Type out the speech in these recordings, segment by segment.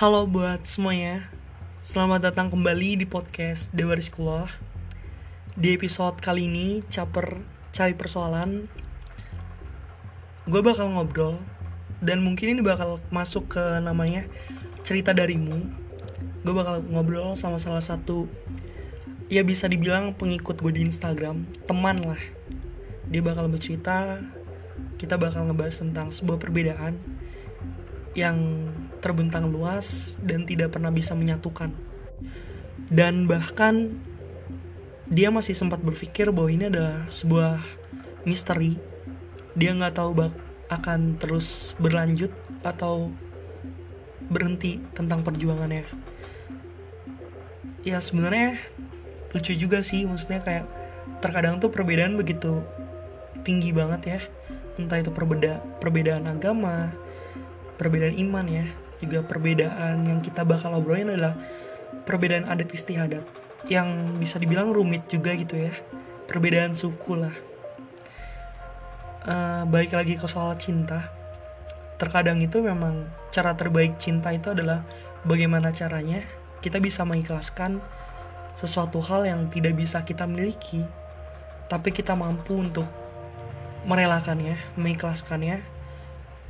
Halo buat semuanya. Selamat datang kembali di podcast Dewa Sekolah. Di episode kali ini Caper cari persoalan. Gue bakal ngobrol Dan mungkin ini bakal masuk ke namanya Cerita darimu. Gue bakal ngobrol sama salah satu Ya bisa dibilang pengikut gue di Instagram Teman lah. Dia bakal bercerita Kita bakal ngebahas tentang sebuah perbedaan yang terbentang luas dan tidak pernah bisa menyatukan. Dan bahkan dia masih sempat berpikir bahwa ini adalah sebuah misteri. Dia nggak tahu bak akan terus berlanjut atau berhenti tentang perjuangannya. Ya sebenarnya lucu juga sih, maksudnya kayak terkadang tuh perbedaan begitu tinggi banget ya. Entah itu perbeda perbedaan agama, perbedaan iman ya juga perbedaan yang kita bakal obrolin adalah perbedaan adat istiadat. Yang bisa dibilang rumit juga gitu ya. Perbedaan suku lah. Uh, balik lagi ke soal cinta. Terkadang itu memang cara terbaik cinta itu adalah bagaimana caranya kita bisa mengikhlaskan sesuatu hal yang tidak bisa kita miliki tapi kita mampu untuk merelakannya mengikhlaskannya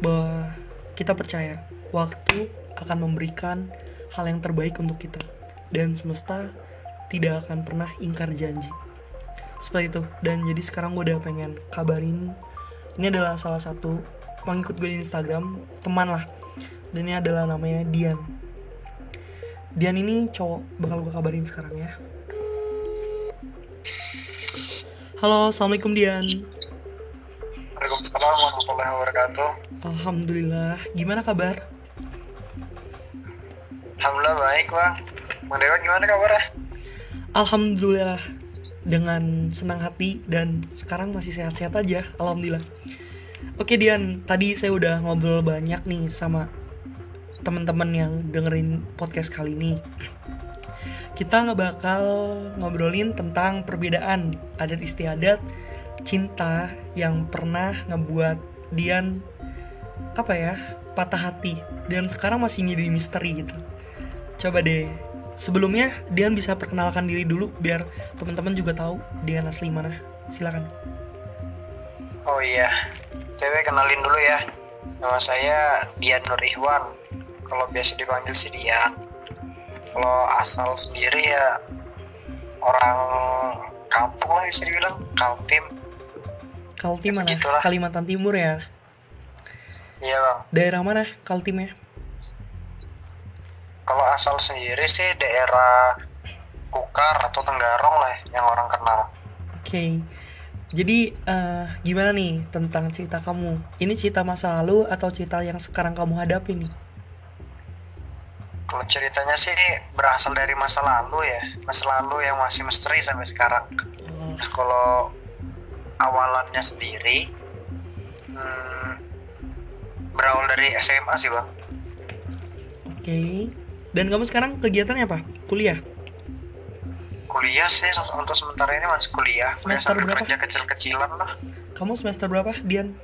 bahwa kita percaya waktu akan memberikan hal yang terbaik untuk kita dan semesta tidak akan pernah ingkar janji. Seperti itu. Dan jadi sekarang gue udah pengen kabarin ini adalah salah satu pengikut gue di Instagram, teman lah. Dan ini adalah namanya Dian. Dian ini cowok bakal gue kabarin sekarang ya. Halo, assalamualaikum Dian. Waalaikumsalam warahmatullahi wabarakatuh. Alhamdulillah. Gimana kabar? Alhamdulillah baik bang. Bang Dewa gimana kabarnya? Alhamdulillah dengan senang hati dan sekarang masih sehat-sehat aja. Alhamdulillah. Oke Dian, tadi saya udah ngobrol banyak nih sama teman-teman yang dengerin podcast kali ini. Kita nggak bakal ngobrolin tentang perbedaan adat istiadat cinta yang pernah ngebuat Dian apa ya patah hati dan sekarang masih jadi misteri gitu coba deh sebelumnya Dian bisa perkenalkan diri dulu biar teman-teman juga tahu Dian asli mana silakan oh iya cewek kenalin dulu ya nama saya Dian Nur Ikhwan kalau biasa dipanggil si Dian kalau asal sendiri ya orang kampung lah bisa dibilang Kaltim Kaltim mana? Begitulah. Kalimantan Timur ya? Iya bang. Daerah mana Kaltimnya? Kalau asal sendiri sih daerah Kukar atau Tenggarong lah yang orang kenal. Oke. Okay. Jadi uh, gimana nih tentang cerita kamu? Ini cerita masa lalu atau cerita yang sekarang kamu hadapi nih? Kalau ceritanya sih berasal dari masa lalu ya, masa lalu yang masih misteri sampai sekarang. Oh. Nah, kalau awalannya sendiri hmm, berawal dari SMA sih bang. Oke. Okay. Dan kamu sekarang kegiatannya apa? Kuliah? Kuliah sih untuk sementara ini masih kuliah. Semester kuliah berapa? Kerja kecil-kecilan lah. Kamu semester berapa, Dian?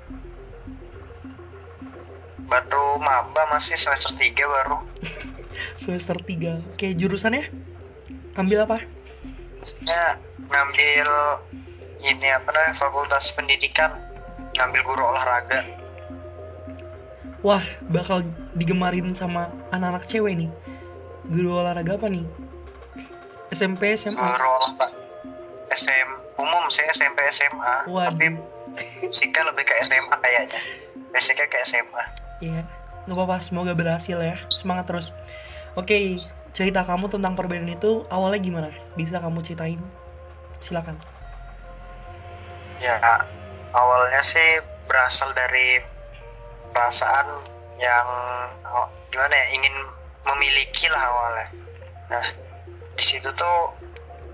Baru maba masih semester 3 baru. semester 3. Oke, jurusannya? Ambil apa? Maksudnya ngambil ini apa namanya fakultas pendidikan ngambil guru olahraga wah bakal digemarin sama anak-anak cewek nih guru olahraga apa nih? SMP SMA guru olahraga. SM umum saya SMP SMA Waduh. tapi fisika lebih ke SMA kayaknya. Basicnya ke SMA iya. Nggak apa-apa semoga berhasil ya. Semangat terus. Oke cerita kamu tentang perbedaan itu awalnya gimana? Bisa kamu ceritain? Silakan. Ya awalnya sih berasal dari perasaan yang oh, gimana ya ingin memiliki lah awalnya. Nah di situ tuh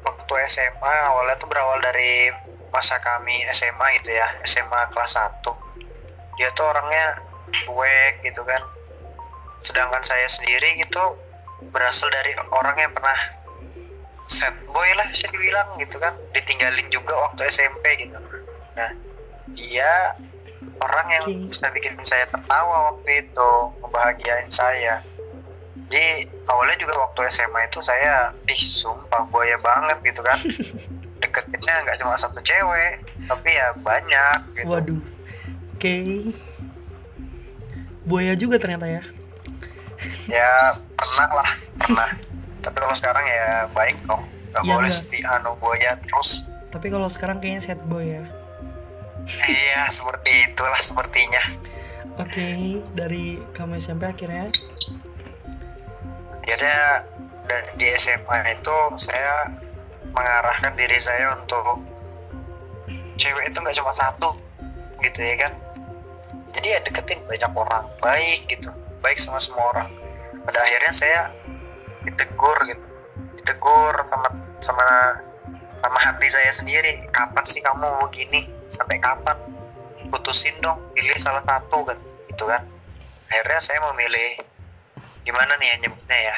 waktu SMA awalnya tuh berawal dari masa kami SMA gitu ya SMA kelas 1 dia tuh orangnya cuek gitu kan. Sedangkan saya sendiri gitu berasal dari orang yang pernah set boy lah bisa dibilang gitu kan. Ditinggalin juga waktu SMP gitu. Nah dia orang yang okay. bisa bikin saya tertawa waktu itu membahagiain saya jadi awalnya juga waktu SMA itu saya ih sumpah buaya banget gitu kan deketinnya nggak cuma satu cewek tapi ya banyak gitu Waduh. Oke. Buaya juga ternyata ya. ya pernah lah pernah tapi kalau sekarang ya baik dong nggak Ya, boleh setia anu buaya terus Tapi kalau sekarang kayaknya sad boy ya. iya seperti itulah sepertinya Oke, dari kamu SMP akhirnya. Akhirnya da- di SMA itu saya mengarahkan diri saya untuk cewek itu nggak cuma satu gitu ya kan? Jadi ya deketin banyak orang baik gitu baik sama semua orang. Pada akhirnya saya ditegur gitu ditegur sama sama sama hati saya sendiri kapan sih kamu begini sampai kapan? Putusin dong pilih salah satu kan gitu kan? Akhirnya saya memilih gimana nih ya nyebutnya ya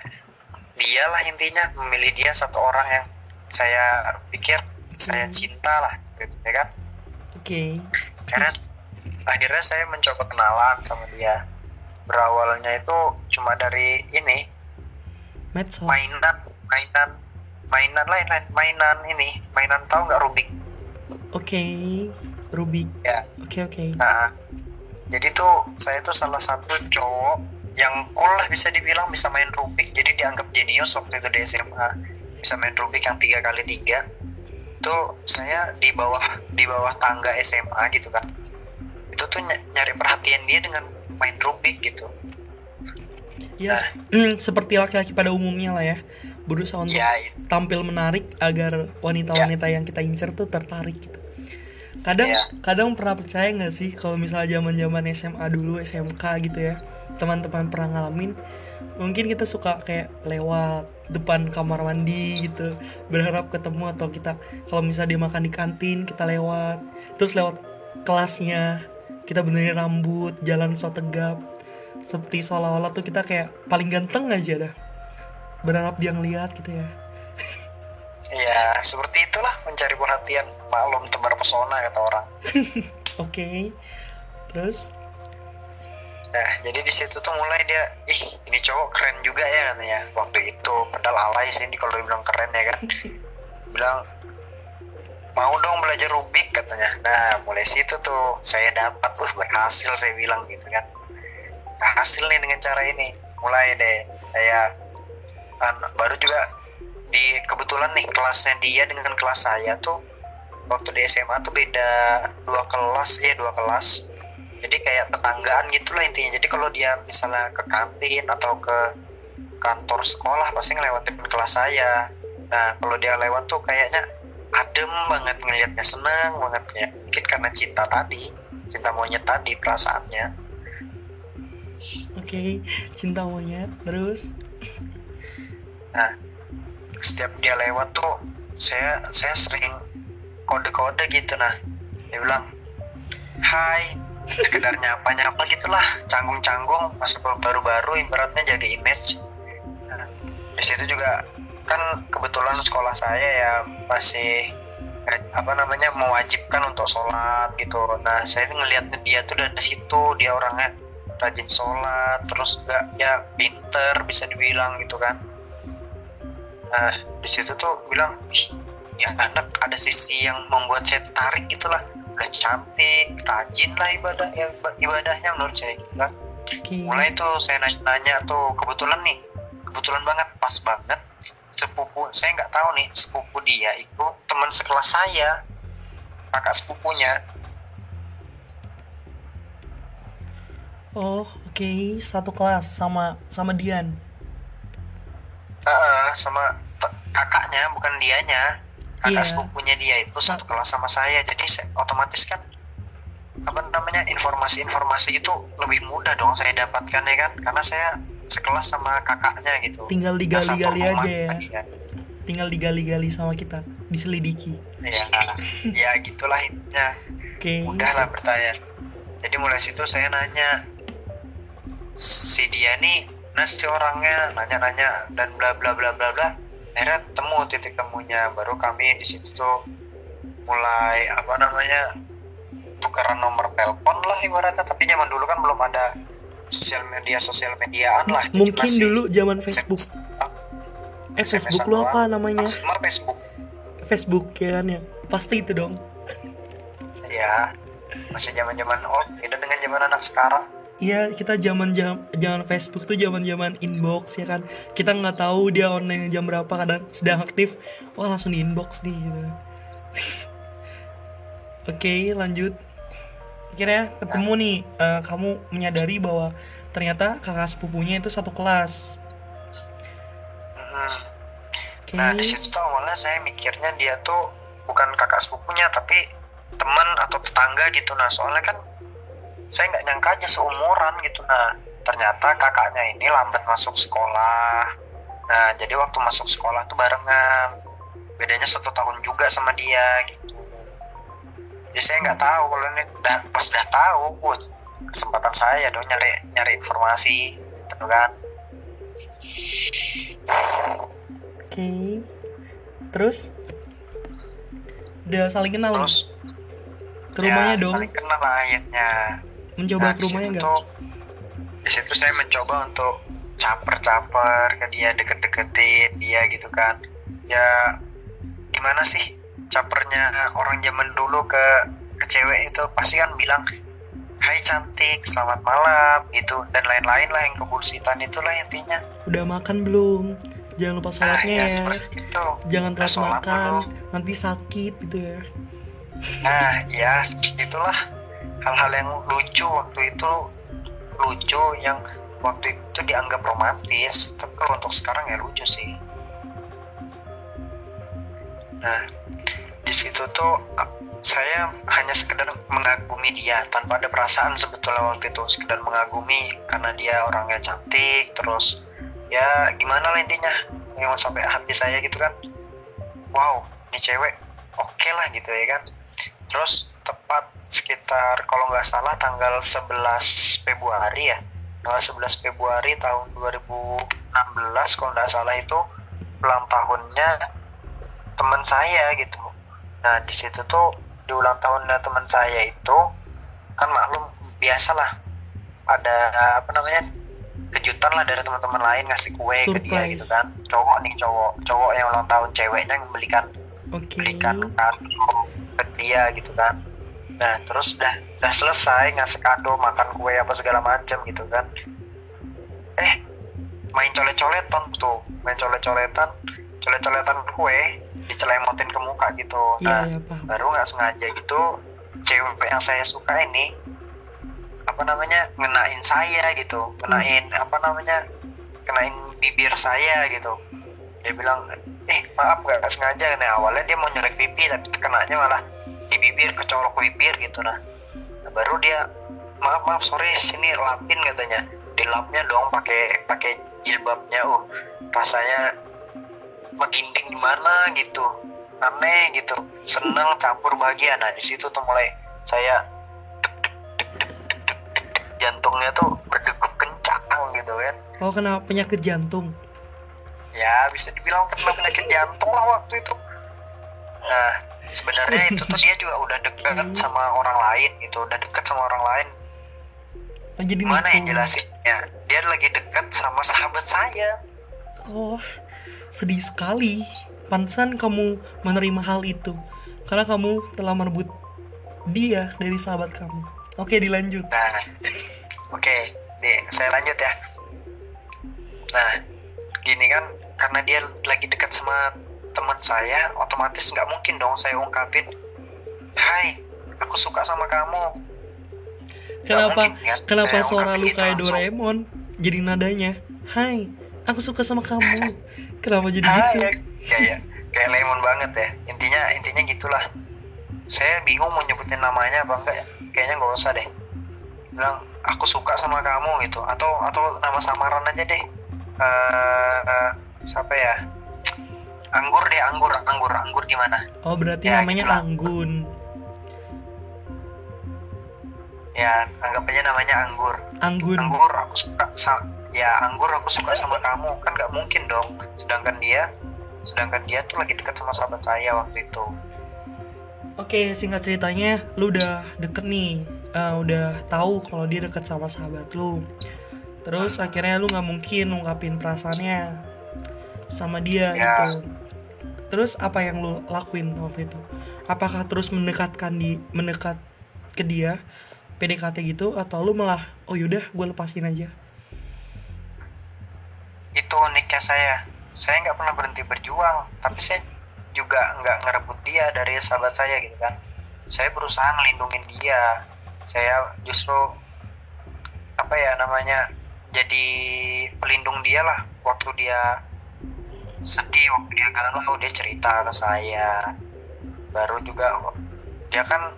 dialah intinya memilih dia satu orang yang saya pikir saya Hmm. cinta lah gitu ya kan Oke. karena akhirnya saya mencoba kenalan sama dia berawalnya itu cuma dari ini Medsos. mainan mainan mainan lain lain mainan ini mainan tahu nggak Rubik Oke. Rubik. ya Oke, oke. Nah, jadi tuh saya tuh salah satu cowok yang cool lah bisa dibilang bisa main Rubik. Jadi dianggap jenius waktu itu di SMA bisa main Rubik yang tiga kali tiga. Itu saya di bawah di bawah tangga SMA gitu kan. Itu tuh ny- nyari perhatian dia dengan main Rubik gitu. Ya, Nah. mm, seperti laki-laki pada umumnya lah ya. Berusaha untuk ya tampil menarik agar wanita-wanita yang kita incer tuh tertarik gitu. Kadang Iya. kadang pernah percaya nggak sih kalau misalnya zaman-zaman SMA dulu SMK gitu ya teman-teman pernah ngalamin mungkin kita suka kayak lewat depan kamar mandi gitu berharap ketemu atau kita kalau misalnya dia makan di kantin kita lewat terus lewat kelasnya kita benerin rambut jalan so tegap seperti seolah-olah tuh kita kayak paling ganteng aja dah berharap dia ngeliat gitu ya ya seperti itulah mencari perhatian maklum tebar pesona kata orang oke terus Nah, jadi di situ tuh mulai dia, ih ini cowok keren juga ya katanya waktu itu. Padahal alay sih ini kalau dibilang keren ya kan. Bilang mau dong belajar Rubik katanya. Nah, mulai situ tuh saya dapat, uh berhasil saya bilang gitu kan. Berhasil nih dengan cara ini. Mulai deh saya kan, baru juga di kebetulan nih kelasnya dia dengan kelas saya tuh waktu di SMA tuh beda dua kelas, iya dua kelas. Jadi kayak tetanggaan gitulah intinya. Jadi kalau dia misalnya ke kantin atau ke kantor sekolah pasti ngelewatin kelas saya. Nah kalau dia lewat tuh kayaknya adem banget ngelihatnya seneng banget. Ya mungkin karena cinta tadi cinta monyet tadi perasaannya. Oke, cinta monyet. Terus, nah setiap dia lewat tuh saya saya sering kode-kode gitu nah. Dia bilang hai. Sekedar nyapa-nyapa gitulah canggung-canggung masa baru-baru ibaratnya jaga image. Nah, di situ juga kan kebetulan sekolah saya ya masih eh, apa namanya mewajibkan untuk sholat gitu. Nah saya ngelihat dia tuh dari situ dia orangnya rajin sholat terus juga ya pinter bisa dibilang gitu kan. Nah di situ tuh bilang "Ih, ya anak ada sisi yang membuat saya tarik gitulah udah cantik rajin lah ibadah ya, ibadahnya menurut saya gitu kan oke. mulai tuh saya nanya-nanya tuh kebetulan nih kebetulan banget pas banget sepupu saya nggak tahu nih sepupu dia itu teman sekelas saya kakak sepupunya Oh, oke. Satu kelas sama sama Dian. Heeh, sama t- kakaknya bukan dianya kakak Iya. sepupunya dia itu Sa- satu kelas sama saya jadi saya, otomatis kan apa namanya informasi-informasi itu lebih mudah dong saya dapatkan ya kan karena saya sekelas sama kakaknya gitu Tinggal digali-gali aja ya. kan. Tinggal digali-gali sama kita, diselidiki. ya ya gitulah intinya Oke. udah lah bertanya jadi mulai situ saya nanya si dia nih nah si orangnya nanya-nanya dan bla bla bla bla bla akhirnya temu titik temunya baru kami di situ tuh mulai apa namanya tukeran nomor telepon lah ibaratnya tapi zaman dulu kan belum ada sosial media sosial mediaan lah Mungkin masih dulu zaman Facebook. Eh SMS-an Facebook lu apa namanya? maksimal Facebook Facebook ya kan ya. Pasti itu dong. ya masih zaman zaman oh beda dengan zaman anak sekarang Iya kita zaman jam zaman Facebook tuh zaman zaman inbox ya kan. Kita nggak tahu dia online jam berapa kadang sedang aktif. Wah langsung di inbox nih. Gitu. Oke lanjut. Akhirnya ketemu nih eh, kamu menyadari bahwa ternyata kakak sepupunya itu satu kelas. Mm-mm. Oke. Nah di situ tuh awalnya saya mikirnya dia tuh bukan kakak sepupunya tapi teman atau tetangga gitu nah soalnya kan saya nggak nyangka aja seumuran gitu. Nah ternyata kakaknya ini lambat masuk sekolah. Nah jadi waktu masuk sekolah tuh barengan. Bedanya satu tahun juga sama dia gitu. Jadi saya nggak tahu kalau ini udah pas udah tahu wah, kesempatan saya dong nyari nyari informasi gitu kan. Oke. Terus? Udah saling kenal terus? Ke rumahnya ya, dong. saling kenal akhirnya Mencoba Nah, ke rumahnya nggak? di situ saya mencoba untuk caper-caper ke dia deket-deketin dia gitu kan ya gimana sih capernya orang zaman dulu ke ke cewek itu pasti kan bilang Hai cantik, selamat malam gitu dan lain-lain lah yang kebullshitan itulah intinya. Udah makan belum? Jangan lupa Nah, sholatnya ya ya. itu. Jangan telat makan, belum? nanti sakit gitu ya. Nah, ya itulah hal-hal yang lucu waktu itu lucu yang waktu itu dianggap romantis, tapi kalau untuk sekarang ya lucu sih. Nah, di situ tuh uh, saya hanya sekedar mengagumi dia tanpa ada perasaan sebetulnya waktu itu sekedar mengagumi karena dia orangnya cantik terus ya gimana lah intinya yang sampai hati saya gitu kan wow ini cewek oke lah gitu ya kan terus tepat sekitar kalau nggak salah tanggal 11 Februari ya tanggal 11 Februari tahun 2016 kalau nggak salah itu ulang tahunnya teman saya gitu nah di situ tuh di ulang tahunnya teman saya itu kan maklum biasalah ada apa namanya kejutan lah dari teman-teman lain ngasih kue ke dia Surprise. gitu kan cowok nih cowok cowok yang ulang tahun ceweknya yang belikan Oke. belikan kado ke dia gitu kan. Nah terus udah udah selesai ngasih kado makan kue apa segala macam gitu kan. Eh main colet-coletan tuh main colet-coletan colet-coletan kue dicelemotin ke muka gitu. Iya, nah iya, paham. baru nggak sengaja gitu cewek yang saya suka ini apa namanya ngenain saya gitu ngenain apa namanya kenain bibir saya gitu dia bilang eh maaf gak sengaja nih awalnya dia mau nyolek pipi tapi kenanya malah di bibir kecolok bibir gitu nah, nah baru dia maaf maaf sorry sini lapin katanya. Di lapnya dong pakai pakai jilbabnya uh rasanya meginding di mana gitu. Aneh gitu. Seneng campur bahagia. Nah di situ tuh mulai saya jantungnya tuh berdegup kencang gitu kan. Oh kenapa penyakit jantung? Ya bisa dibilang kena penyakit jantung lah waktu itu nah sebenarnya itu tuh dia juga udah dekat Oke. sama orang lain gitu udah dekat sama orang lain Oh, jadi gimana ya jelasinnya dia lagi dekat sama sahabat saya Oh sedih sekali. Pantesan kamu menerima hal itu karena kamu telah merebut dia dari sahabat kamu. Oke dilanjut. Nah, oke, nih saya lanjut ya. Nah, gini kan, karena dia lagi dekat sama teman saya, otomatis nggak mungkin dong saya ungkapin, Hai, aku suka sama kamu. Kenapa mungkin, kan? kenapa Saya suara lu kayak. Doraemon? Jadi nadanya, Hai, aku suka sama kamu. Kenapa jadi Hai, gitu? ya, kayak kayak lemon banget ya. Intinya intinya gitulah. Saya bingung mau nyebutin namanya apa enggak ya. Kayaknya nggak usah deh. Bilang aku suka sama kamu gitu atau atau nama samaran aja deh. Eh eh, siapa ya? Anggur deh, anggur, anggur, anggur gimana? Oh berarti Ya, namanya gitulah. Anggun. Ya, anggap aja namanya anggur. Anggun. Anggur aku suka sa- ya anggur aku suka sama kamu kan nggak mungkin dong. Sedangkan dia sedangkan dia tuh lagi dekat sama sahabat saya waktu itu. Oke, singkat ceritanya, lu udah deket nih, Eh, udah tahu kalau dia deket sama sahabat lu. terus akhirnya lu nggak mungkin ngungkapin perasaannya sama dia Ya. gitu. Terus apa yang lu lakuin waktu itu? Apakah terus mendekatkan di mendekat ke dia PDKT gitu atau lu malah oh yaudah gue lepasin aja itu uniknya saya. Saya nggak pernah berhenti berjuang tapi saya juga nggak ngerebut dia dari sahabat saya gitu kan. Saya berusaha ngelindungin dia. Saya justru apa ya namanya jadi pelindung dia lah waktu dia sedih waktu dia galau dia cerita ke saya. Baru juga dia kan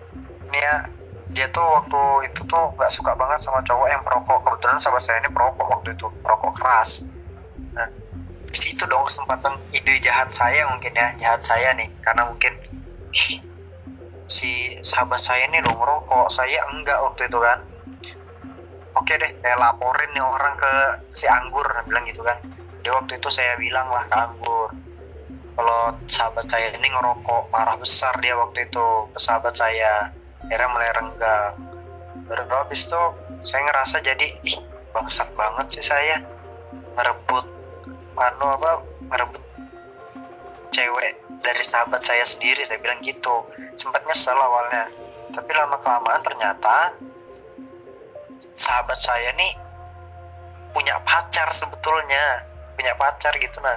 dia dia tuh waktu itu tuh nggak suka banget sama cowok yang perokok. Kebetulan sahabat saya ini perokok waktu itu perokok keras. Nah di situ dong kesempatan ide jahat saya mungkin ya jahat saya nih. Karena mungkin "Ih, si sahabat saya ini dong merokok saya enggak waktu itu kan. Oke deh saya laporin nih orang ke si anggur bilang gitu kan dia waktu itu saya bilang lah ke anggur kalau sahabat saya ini ngerokok marah besar dia waktu itu ke sahabat saya. Akhirnya mulai renggang. Baru habis itu saya ngerasa jadi ih bangsat banget sih saya. Merebut anu apa merebut cewek dari sahabat saya sendiri saya bilang gitu. Sempat nyesel awalnya. Tapi lama kelamaan ternyata sahabat saya nih punya pacar sebetulnya punya pacar gitu nah.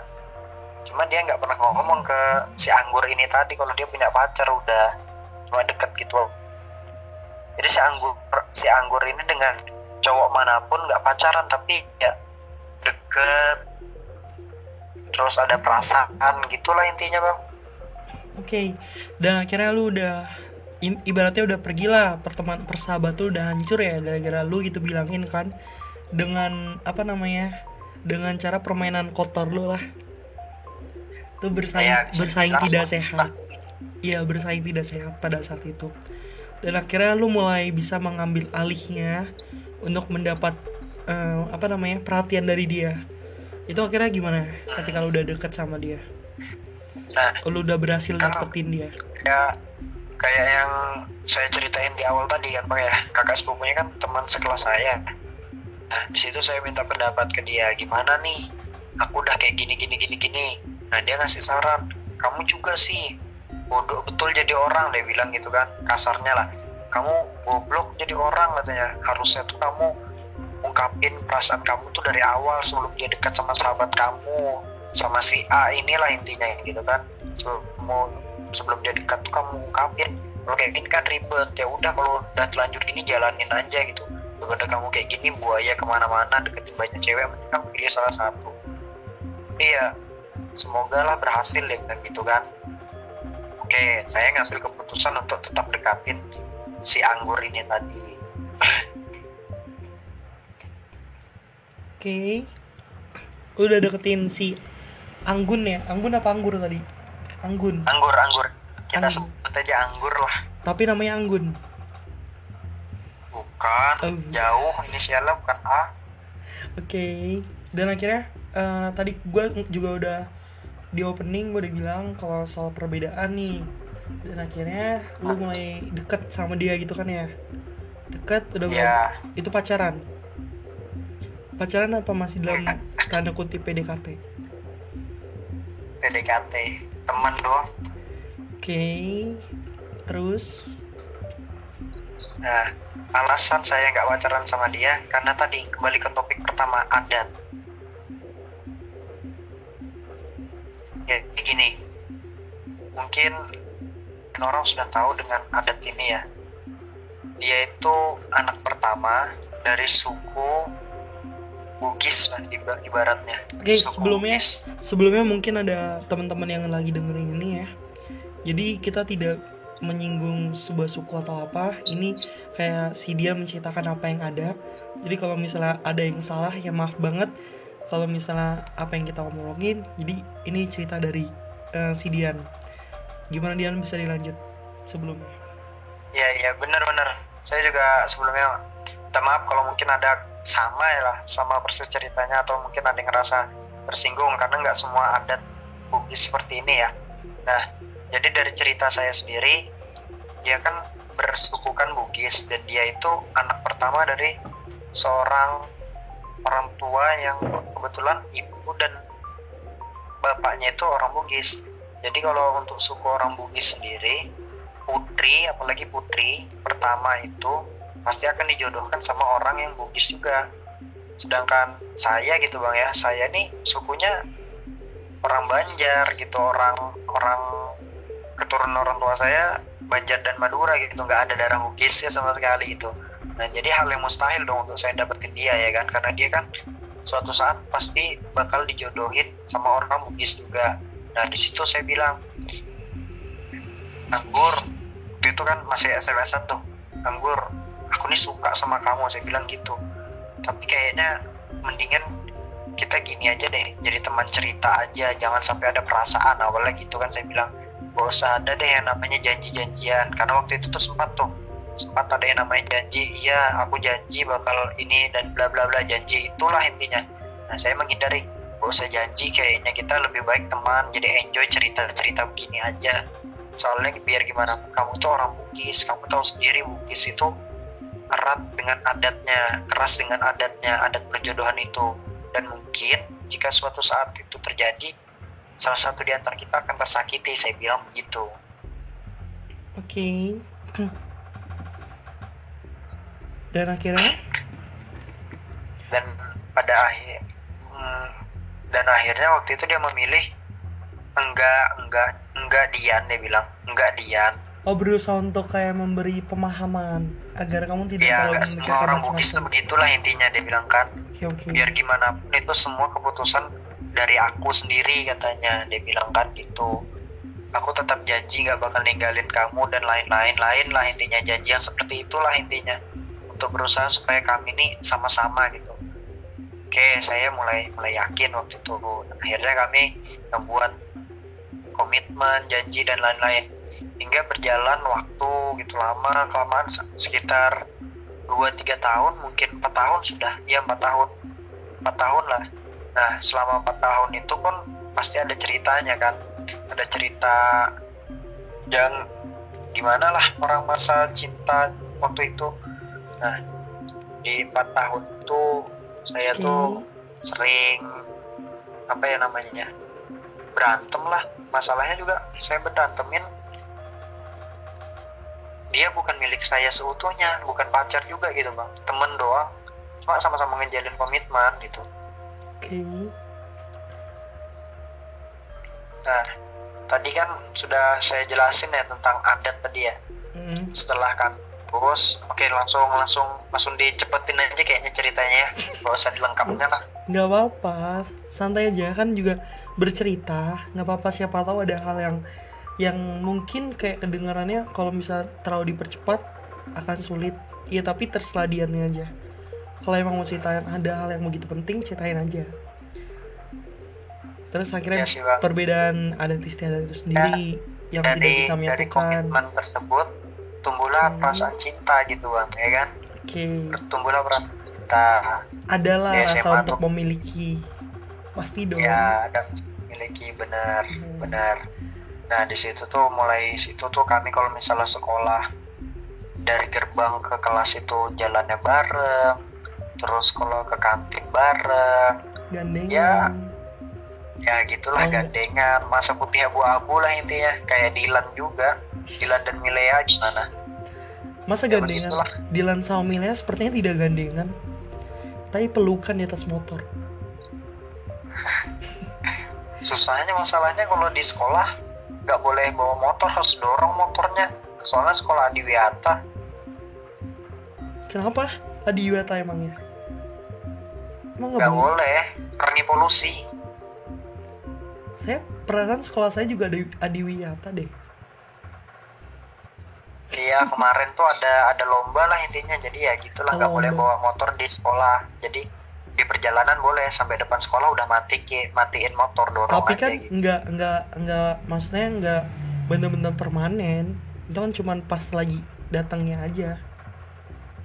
Cuma dia nggak pernah ngomong ke si anggur ini tadi kalau dia punya pacar udah cuma deket gitu. Jadi si anggur si anggur ini dengan cowok mana pun nggak pacaran tapi ya deket. Terus ada perasaan gitulah intinya bang. Oke dan akhirnya lu udah ibaratnya udah pergi lah pertemanan persahabatan lu udah hancur ya gara-gara lu gitu bilangin kan. Dengan apa namanya dengan cara permainan kotor lu lah. Itu bersaing Ya, bersaing tidak sehat. Iya bersaing tidak sehat pada saat itu. Dan akhirnya lu mulai bisa mengambil alihnya untuk mendapat eh, apa namanya perhatian dari dia. Itu akhirnya gimana ketika lu udah deket sama dia? Nah lu udah berhasil Kan- dapetin dia? ya kayak yang saya ceritain di awal tadi kan bang ya. Kakak sepupunya kan teman sekelas saya di situ saya minta pendapat ke dia gimana nih? Aku udah kayak gini gini gini gini. Nah dia ngasih saran kamu juga sih bodoh betul jadi orang dia bilang gitu kan kasarnya lah. Kamu goblok jadi orang katanya. Harusnya tuh kamu ungkapin perasaan kamu tuh dari awal sebelum dia dekat sama sahabat kamu sama si A inilah intinya gitu kan. Sebelum sebelum dia dekat tuh kamu ungkapin. Kalau kayak gini kan ribet. Ya udah kalau udah telanjur gini jalanin aja gitu daripada kamu kayak gini buaya ke mana-mana deketin banyak cewek mending kamu pilih salah satu iya semoga lah berhasil ya kan gitu kan oke saya ngambil keputusan untuk tetap dekatin si anggur ini tadi Oke. Lu udah deketin si Anggun ya? Anggun apa Anggur tadi? Anggun. anggur anggur kita Anggur. sebut aja anggur lah Tapi namanya Anggun. Bukan Oh. jauh inisialnya bukan A Oke. Dan akhirnya eh, tadi gue juga udah di opening gue udah bilang kalau soal perbedaan nih. Dan akhirnya lu mulai deket sama dia gitu kan ya? Deket udah ya berapa- itu pacaran. Pacaran apa masih dalam tanda kutip PDKT? PDKT teman doang Oke. Terus Nah, alasan saya nggak pacaran sama dia karena tadi kembali ke topik pertama adat. Ya, gini, mungkin orang sudah tahu dengan adat ini ya. Dia itu anak pertama dari suku Bugis ibaratnya. Oke, Suku sebelumnya Bugis. sebelumnya mungkin ada teman-teman yang lagi dengerin ini ya. Jadi kita tidak menyinggung sebuah suku atau apa. Ini kayak si dia menceritakan apa yang ada. Jadi kalau misalnya ada yang salah ya maaf banget. Kalau misalnya apa yang kita ngomongin, jadi ini cerita dari eh, si Dian. Gimana Dian bisa dilanjut sebelumnya? Iya iya benar-benar. Saya juga sebelumnya minta maaf kalau mungkin ada sama ya lah sama persis ceritanya atau mungkin ada yang ngerasa tersinggung karena nggak semua adat Bugis seperti ini ya. Nah jadi dari cerita saya sendiri dia kan bersukukan Bugis dan dia itu anak pertama dari seorang orang tua yang kebetulan ibu dan bapaknya itu orang Bugis. Jadi kalau untuk suku orang Bugis sendiri putri apalagi putri pertama itu pasti akan dijodohkan sama orang yang Bugis juga. Sedangkan saya gitu bang ya saya nih sukunya orang Banjar gitu orang orang keturunan orang tua saya Banjar dan Madura gitu. Nggak ada darah Bugis ya sama sekali gitu. Nah jadi hal yang mustahil dong untuk saya dapetin dia ya kan? Karena dia kan suatu saat pasti bakal dijodohin sama orang Bugis juga. Nah di situ saya bilang anggur itu kan masih SMS tuh. Anggur aku nih suka sama kamu. Saya bilang gitu. Tapi kayaknya mendingan kita gini aja deh jadi teman cerita aja. Jangan sampai ada perasaan awalnya gitu kan saya bilang gak usah ada deh yang namanya janji-janjian. Karena waktu itu tuh sempat tuh sempat ada yang namanya janji iya aku janji bakal ini dan bla bla bla janji itulah intinya. Nah saya menghindari gak usah janji kayaknya kita lebih baik teman jadi enjoy cerita-cerita begini aja. Soalnya biar gimana kamu tuh orang Bugis kamu tahu sendiri Bugis itu erat dengan adatnya, keras dengan adatnya, adat perjodohan itu. Dan mungkin jika suatu saat itu terjadi, salah satu di antara kita akan tersakiti, saya bilang begitu. Oke. Dan akhirnya? Dan pada akhir, hmm, dan akhirnya waktu itu dia memilih enggak, enggak, enggak Dian dia bilang, enggak Dian. Oh berusaha untuk kayak memberi pemahaman agar kamu tidak Ya, terlalu semua orang Bugis itu begitulah intinya dia bilang kan. Oke oke. biar gimana pun itu semua keputusan dari aku sendiri katanya. Dia bilang kan gitu. Aku tetap janji gak bakal ninggalin kamu dan lain-lain. Lain lah intinya janji yang seperti itulah intinya. Untuk berusaha supaya kami ini sama-sama gitu. Oke saya mulai mulai yakin waktu itu. Akhirnya kami membuat komitmen janji dan lain-lain. Hingga berjalan waktu gitu lama kelamaan sekitar dua tiga tahun mungkin empat tahun sudah. Ya empat tahun. Empat tahun lah nah selama empat tahun itu pun pasti ada ceritanya kan. Ada cerita yang gimana lah orang masa cinta waktu itu. Nah di empat tahun itu saya Oke. tuh sering apa ya namanya berantem lah. Masalahnya juga saya berantemin dia bukan milik saya seutuhnya bukan pacar juga gitu bang. Temen doang. Cuma sama-sama ngejalin komitmen gitu Oke. nah tadi kan sudah saya jelasin ya tentang adat tadi ya. Mm. setelah kan terus oke langsung langsung langsung dicepetin aja kayaknya ceritanya ya. Gak usah dilengkapnya lah. Nggak apa-apa. Santai aja. Kan juga bercerita. Nggak apa-apa. Siapa tahu ada hal yang yang mungkin kayak kedengarannya kalau bisa terlalu dipercepat akan sulit. Ya tapi terserah diannya aja kalau emang mau ceritain ada hal yang begitu penting ceritain aja terus akhirnya Iya sih, Bang. perbedaan adat istiadat itu sendiri yang tidak dari bisa dari menyatukan komitmen tersebut tumbuhlah Hmm. perasaan cinta gitu bang ya kan oke tumbuhlah perasaan cinta adalah rasa untuk tuh. memiliki pasti dong ya ada memiliki benar Hmm. benar nah di situ tuh mulai situ tuh kami kalau misalnya sekolah dari gerbang ke kelas itu jalannya bareng terus kalau ke kantin bareng gandengan Ya. ya gitulah Oh. gandengan masa putih abu-abu lah intinya kayak Dilan juga Dilan dan Milea gimana Masa Ya, gandengan? begitulah. Dilan sama Milea sepertinya tidak gandengan Tapi pelukan di atas motor susahnya masalahnya kalau di sekolah nggak boleh bawa motor harus dorong motornya soalnya sekolah di Wiata Kenapa? Adi Yuwata emangnya? Emang nggak boleh? karena polusi. Saya perasaan sekolah saya juga ada Adi Wiyata deh. Iya kemarin tuh ada ada lomba lah intinya. Jadi ya gitulah nggak Oh, boleh bawa motor di sekolah. Jadi di perjalanan boleh sampai depan sekolah udah mati matiin motor dorong Tapi aja kan gitu. nggak nggak nggak maksudnya nggak bener-bener permanen. Itu kan cuma pas lagi datangnya aja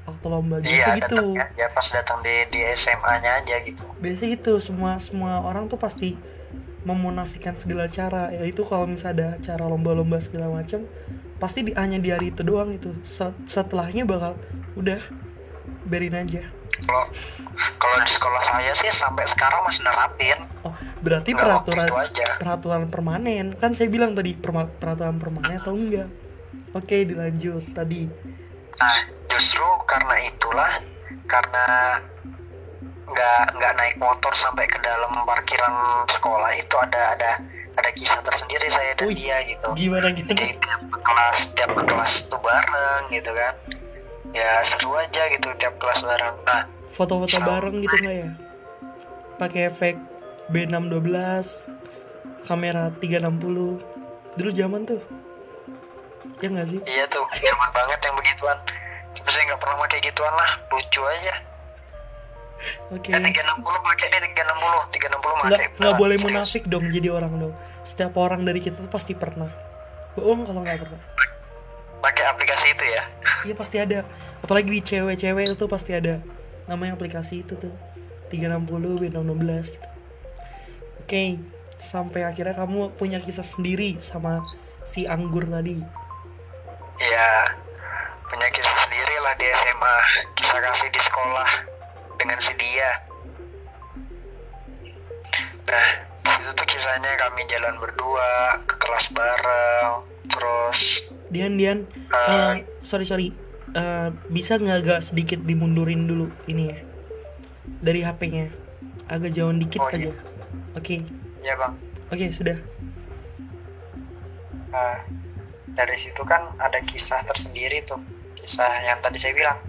Waktu lomba biasa Iya gitu. datangnya ya pas datang di di SMA-nya aja gitu. biasa gitu semua semua orang tuh pasti memunafikan segala cara. Yaitu kalau misalnya ada acara lomba-lomba segala macam pasti di, hanya di hari itu doang itu. Se- setelahnya bakal udah berin aja. Kalau kalau di sekolah saya sih sampai sekarang masih nerapin. Oh berarti Nggak, peraturan itu aja. peraturan permanen. Kan saya bilang tadi perma- peraturan permanen atau enggak? Oke dilanjut. Tadi. Nah justru karena itulah karena nggak nggak naik motor sampai ke dalam parkiran sekolah itu ada ada ada kisah tersendiri saya dan Wih, dia gitu. gimana gimana? Jadi tiap kelas tiap kelas tuh bareng gitu kan. Ya seru aja gitu tiap kelas bareng. Nah foto-foto bareng gitu nggak ya? Pakai efek B612 kamera 360 dulu zaman tuh. Ya nggak sih? Iya tuh nyaman banget yang begituan saya nggak pernah pakai gituan lah lucu aja. Oke. Ya 360 pakai deh 360 360 nggak pakai. nggak Nah, boleh serius. munafik dong jadi orang dong. Setiap orang dari kita tuh pasti pernah. Bohong kalau nggak pernah. Pakai aplikasi itu ya? Iya pasti ada. Apalagi di cewek-cewek itu pasti ada. Namanya aplikasi itu tuh. 360 B616 gitu. Oke sampai akhirnya kamu punya kisah sendiri sama si anggur tadi. Ya punya kisah lah di SMA kisah kasih di sekolah dengan si dia. Nah itu tuh kisahnya. Kami jalan berdua ke kelas bareng terus Dian Dian Eh. eh, sorry sorry. Eh, bisa nggak agak sedikit dimundurin dulu ini ya? Dari HP-nya agak jauhan dikit Oh, aja. Iya. oke. Ya bang. Oke sudah. Nah, dari situ kan ada kisah tersendiri tuh kisah yang tadi saya bilang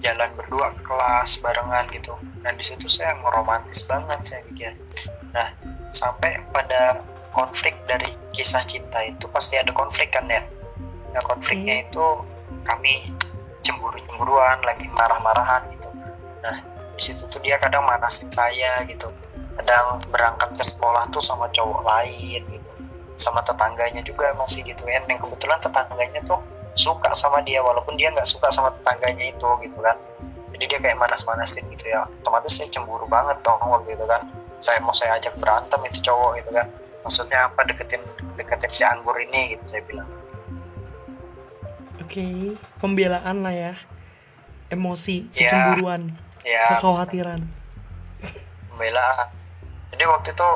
jalan berdua ke kelas barengan gitu. Dan di situ saya ngeromantis banget saya pikir. Nah sampai pada konflik dari kisah cinta itu pasti ada konflik kan ya nah konfliknya itu kami cemburu cemburuan lagi marah-marahan gitu. Nah di situ tuh dia kadang manasin saya gitu. Kadang berangkat ke sekolah tuh sama cowok lain gitu. Sama tetangganya juga masih gitu kan yang kebetulan tetangganya tuh suka sama dia walaupun dia nggak suka sama tetangganya itu gitu kan. Jadi dia kayak manas-manasin gitu ya. Otomatis saya cemburu banget dong waktu itu kan. Saya mau saya ajak berantem itu cowok gitu kan. Maksudnya apa deketin deketin si anggur ini gitu saya bilang. Oke pembelaan lah ya. Emosi Ya. kecemburuan ya kekhawatiran. Pembelaan. Jadi waktu itu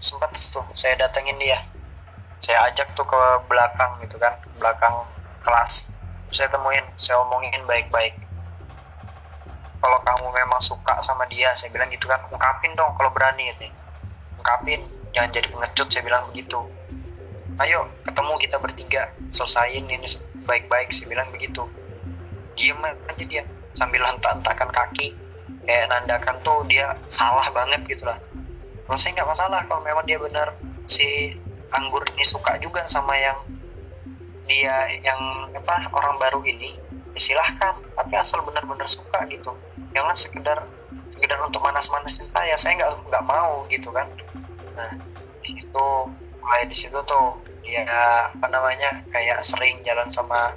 sempat tuh saya datengin dia. Saya ajak tuh ke belakang gitu kan ke belakang kelas. Terus saya temuin saya omongin baik-baik. Kalau kamu memang suka sama dia saya bilang gitu kan ungkapin dong kalau berani gitu ungkapin jangan jadi pengecut saya bilang begitu. Ayo ketemu kita bertiga selesaiin ini baik-baik saya bilang begitu. Diem aja dia sambil hentak-hentakan kaki. Kayak nandakan tuh dia salah banget gitu lah. Kalau saya nggak masalah kalau memang dia benar si anggur ini suka juga sama yang dia yang apa orang baru ini ya silahkan. Tapi asal benar-benar suka gitu. Jangan sekedar sekedar untuk manas-manasin saya. Saya nggak nggak mau gitu kan. Nah itu mulai di situ tuh dia apa namanya kayak sering jalan sama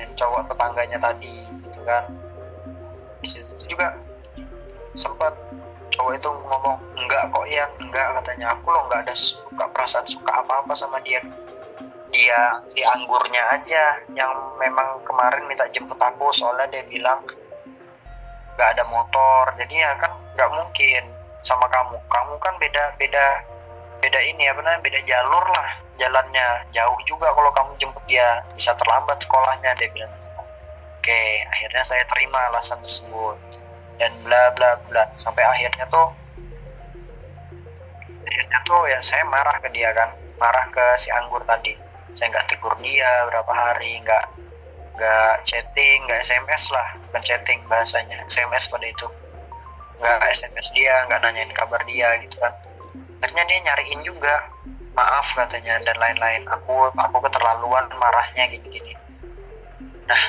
yang cowok tetangganya tadi gitu kan. Di situ juga sempat cowok itu ngomong enggak kok yang enggak katanya. Aku loh nggak ada suka perasaan suka apa-apa sama dia dia si anggurnya aja yang memang kemarin minta jemput aku soalnya dia bilang nggak ada motor. Jadi ya kan nggak mungkin sama kamu. Kamu kan beda beda beda ini apa namanya beda jalur lah jalannya. Jauh juga kalau kamu jemput dia bisa terlambat sekolahnya dia bilang. Oke akhirnya saya terima alasan tersebut. Dan bla bla bla. Sampai akhirnya tuh akhirnya tuh ya saya marah ke dia kan. Marah ke si anggur tadi saya nggak tegur dia berapa hari nggak nggak chatting nggak sms lah bukan chatting bahasanya sms pada itu. Nggak sms dia nggak nanyain kabar dia gitu kan. Akhirnya dia nyariin juga maaf katanya dan lain-lain. Aku aku keterlaluan marahnya gini-gini. Nah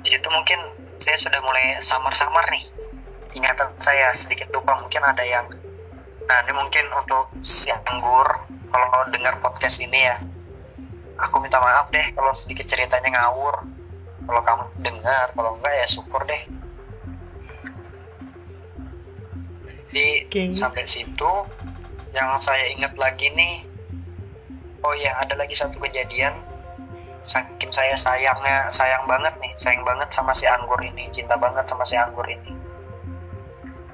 di situ mungkin saya sudah mulai samar-samar nih. Ingatan saya sedikit lupa mungkin ada yang nah ini mungkin untuk si anggur. Kalau dengar podcast ini ya aku minta maaf deh kalau sedikit ceritanya ngawur. Kalau kamu dengar kalau enggak ya syukur deh. Jadi Oke. sampai situ. Yang saya ingat lagi nih oh ya ada lagi satu kejadian. Saking saya sayangnya sayang banget nih sayang banget sama si anggur ini cinta banget sama si anggur ini.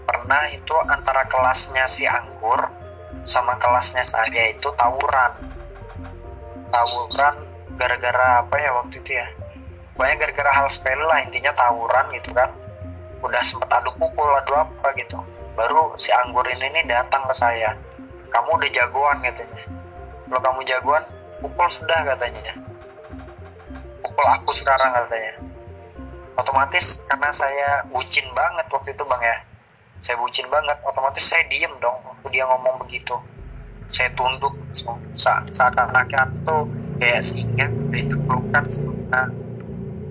Pernah itu antara kelasnya si Anggur sama kelasnya saya itu tawuran tawuran gara-gara apa ya waktu itu ya? Banyak gara-gara hal sepele lah intinya tawuran gitu kan. Udah sempet adu pukul adu apa gitu. Baru si anggur ini nih datang ke saya. Kamu udah jagoan katanya. Kalau kamu jagoan pukul sudah katanya. Pukul aku sekarang katanya. Otomatis karena saya bucin banget waktu itu bang ya. Saya bucin banget otomatis saya diem dong waktu dia ngomong begitu saya tunduk saat saat anaknya tuh kayak singa diteplukkan sama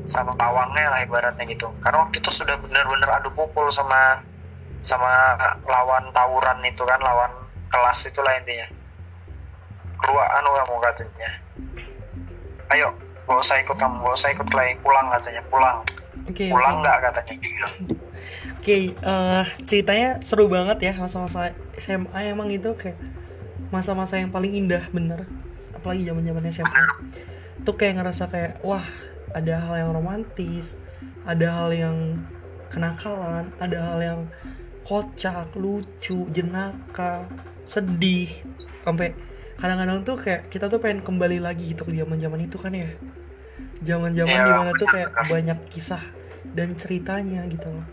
sama pawangnya lah ibaratnya gitu. Karena waktu itu sudah benar-benar adu pukul sama sama lawan tawuran itu kan lawan kelas itulah intinya. Keluar anu kamu katanya. Ayo gak usah ikut kamu gak usah ikut lagi pulang katanya pulang. Oke. pulang nggak katanya dia bilang Oke, eh, ceritanya seru banget ya masa-masa SMA emang itu kayak masa-masa yang paling indah bener. Apalagi zaman zaman SMA itu kayak ngerasa kayak wah ada hal yang romantis ada hal yang kenakalan ada hal yang kocak lucu jenaka sedih. Sampai kadang-kadang tuh kayak kita tuh pengen kembali lagi gitu ke zaman zaman itu kan ya. Zaman zaman Iya, di mana tuh kayak banyak kisah dan ceritanya gitu loh.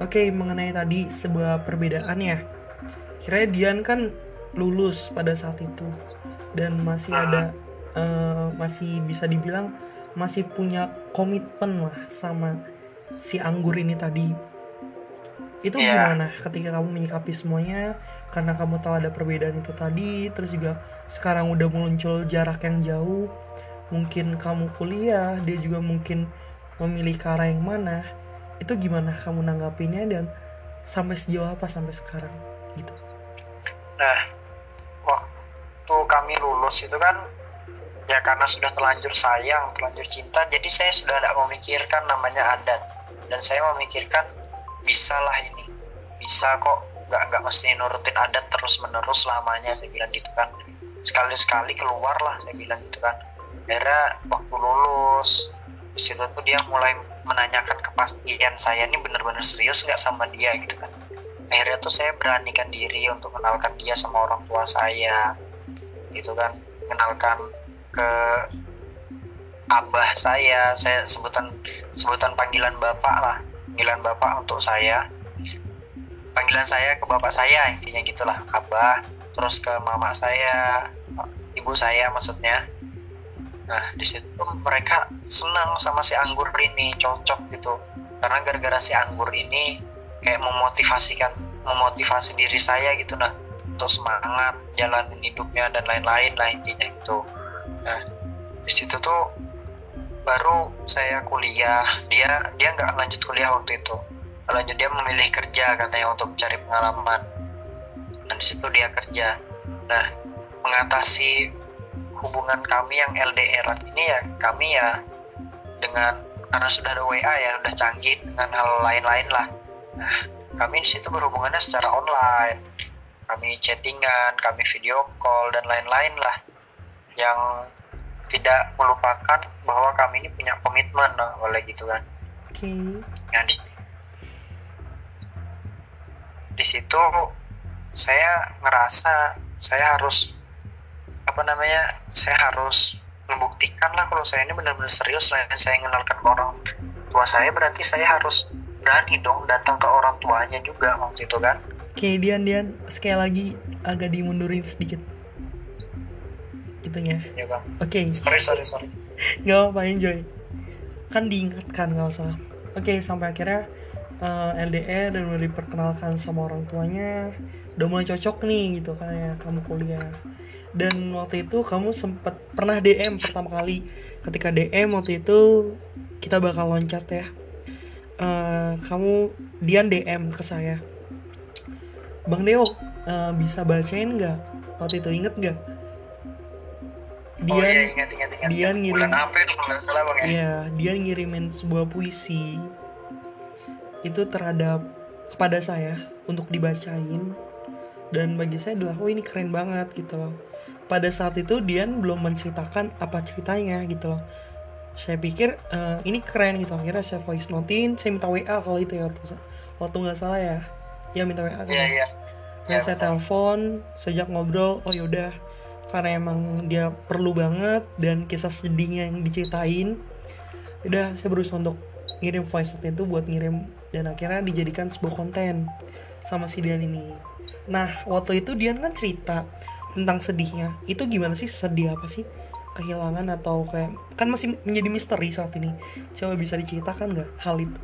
Oke, mengenai tadi sebuah perbedaan ya. Kira Dian kan lulus pada saat itu dan masih ada eh, masih bisa dibilang masih punya komitmen lah sama si anggur ini tadi. Itu Iya. gimana ketika kamu menyikapi semuanya karena kamu tahu ada perbedaan itu tadi, terus juga sekarang udah muncul jarak yang jauh. Mungkin kamu kuliah, dia juga mungkin memilih ke arah yang mana itu gimana kamu nanggapinnya dan sampai sejauh apa sampai sekarang gitu Nah, lulus itu kan ya karena sudah terlanjur sayang, terlanjur cinta, jadi saya sudah tidak memikirkan namanya adat. Dan saya memikirkan bisalah ini, bisa kok nggak nggak mesti nurutin adat terus menerus lamanya saya bilang gitu kan. Sekali sekali keluar lah saya bilang gitu kan. Akhirnya waktu lulus di situ tuh dia mulai menanyakan kepastian saya ini bener-bener serius nggak sama dia? gitu kan. Akhirnya tuh saya beranikan diri untuk kenalkan dia sama orang tua saya gitu kan kenalkan ke abah saya. Saya sebutan sebutan panggilan bapak lah panggilan bapak untuk saya. Panggilan saya ke bapak saya intinya gitulah abah terus ke mama saya ibu saya maksudnya. Nah di situ mereka senang sama si anggur ini cocok gitu. Karena gara-gara si anggur ini kayak memotivasikan memotivasi diri saya gitu nah untuk semangat jalanin hidupnya dan lain-lain lah intinya gitu nah di situ tuh baru saya kuliah. Dia dia nggak lanjut kuliah waktu itu. Lanjut dia memilih kerja katanya untuk mencari pengalaman. Dan di situ dia kerja. Nah mengatasi hubungan kami yang LDR ini ya kami ya dengan karena sudah ada WA ya udah canggih dengan hal lain-lain lah. Nah kami di situ berhubungannya secara online kami chattingan kami video call dan lain-lain lah. Yang tidak melupakan bahwa kami ini punya komitmen nah, oleh gitu kan. Oke. Yang di, di situ saya ngerasa saya harus apa namanya saya harus membuktikan lah kalau saya ini benar-benar serius selain saya mengenalkan ke orang tua saya berarti saya harus berani dong datang ke orang tuanya juga waktu itu kan oke Dian Dian sekali lagi agak dimundurin sedikit. Itunya ya bang. Oke. Sorry sorry sorry. Nggak apa enjoy. Kan diingatkan nggak usah oke sampai akhirnya eh, LDR dan udah diperkenalkan sama orang tuanya. Udah mulai cocok nih gitu kan ya kamu kuliah. Dan waktu itu kamu sempat pernah DM pertama kali. Ketika DM waktu itu kita bakal loncat ya. Eh, kamu Dian DM ke saya Bang Deo eh, bisa bacain nggak? Waktu itu inget nggak? Oh iya Dian ingat ingat ingat. Dian ngirim- bulan April kalau nggak salah bang ya? Iya, dia ngirimin sebuah puisi. Itu terhadap kepada saya untuk dibacain. Dan bagi saya adalah oh ini keren banget gitu loh. Pada saat itu Dian belum menceritakan apa ceritanya gitu loh. Saya pikir eh, ini keren gitu. Akhirnya saya voice notein, saya minta WA kalau itu ya waktu waktu nggak salah ya. ya minta WA kan. Iya iya. dan Ya, saya telepon sejak ngobrol oh yaudah. Karena emang dia perlu banget dan kisah sedihnya yang diceritain. Udah saya berusaha untuk ngirim voice note itu buat ngirim dan akhirnya dijadikan sebuah konten sama si Dian ini. Nah waktu itu Dian kan cerita tentang sedihnya. Itu gimana sih? Sedih apa sih? Kehilangan atau kayak kan masih menjadi misteri saat ini. Coba bisa diceritakan nggak hal itu?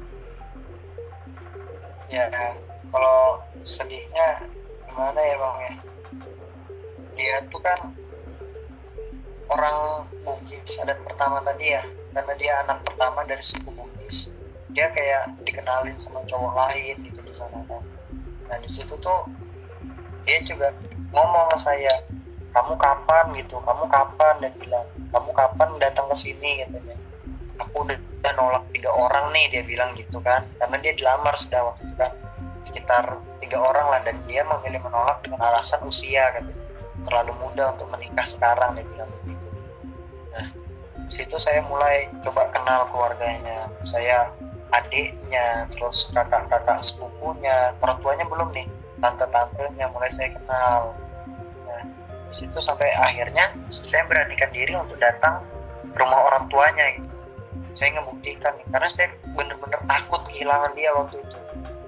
Ya kalau sedihnya gimana ya bang ya? Dia tuh kan orang Bugis adat pertama tadi ya. Karena dia anak pertama dari suku Bugis. Dia kayak dikenalin sama cowok lain gitu di sana kan nah di situ tuh dia juga ngomong ke saya kamu kapan? gitu. Kamu kapan? Dan bilang kamu kapan datang ke sini? katanya. Aku udah, udah nolak tiga orang nih dia bilang gitu kan. Karena dia dilamar sudah waktu itu kan sekitar tiga orang lah dan dia memilih menolak dengan alasan usia kan terlalu muda untuk menikah sekarang dia bilang begitu. Nah di situ saya mulai coba kenal keluarganya saya adiknya terus kakak-kakak sepupunya orang tuanya belum nih tante-tantenya mulai saya kenal. Nah di situ sampai akhirnya saya beranikan diri untuk datang ke rumah orang tuanya gitu. Saya ngebuktikan karena saya bener-bener takut kehilangan dia waktu itu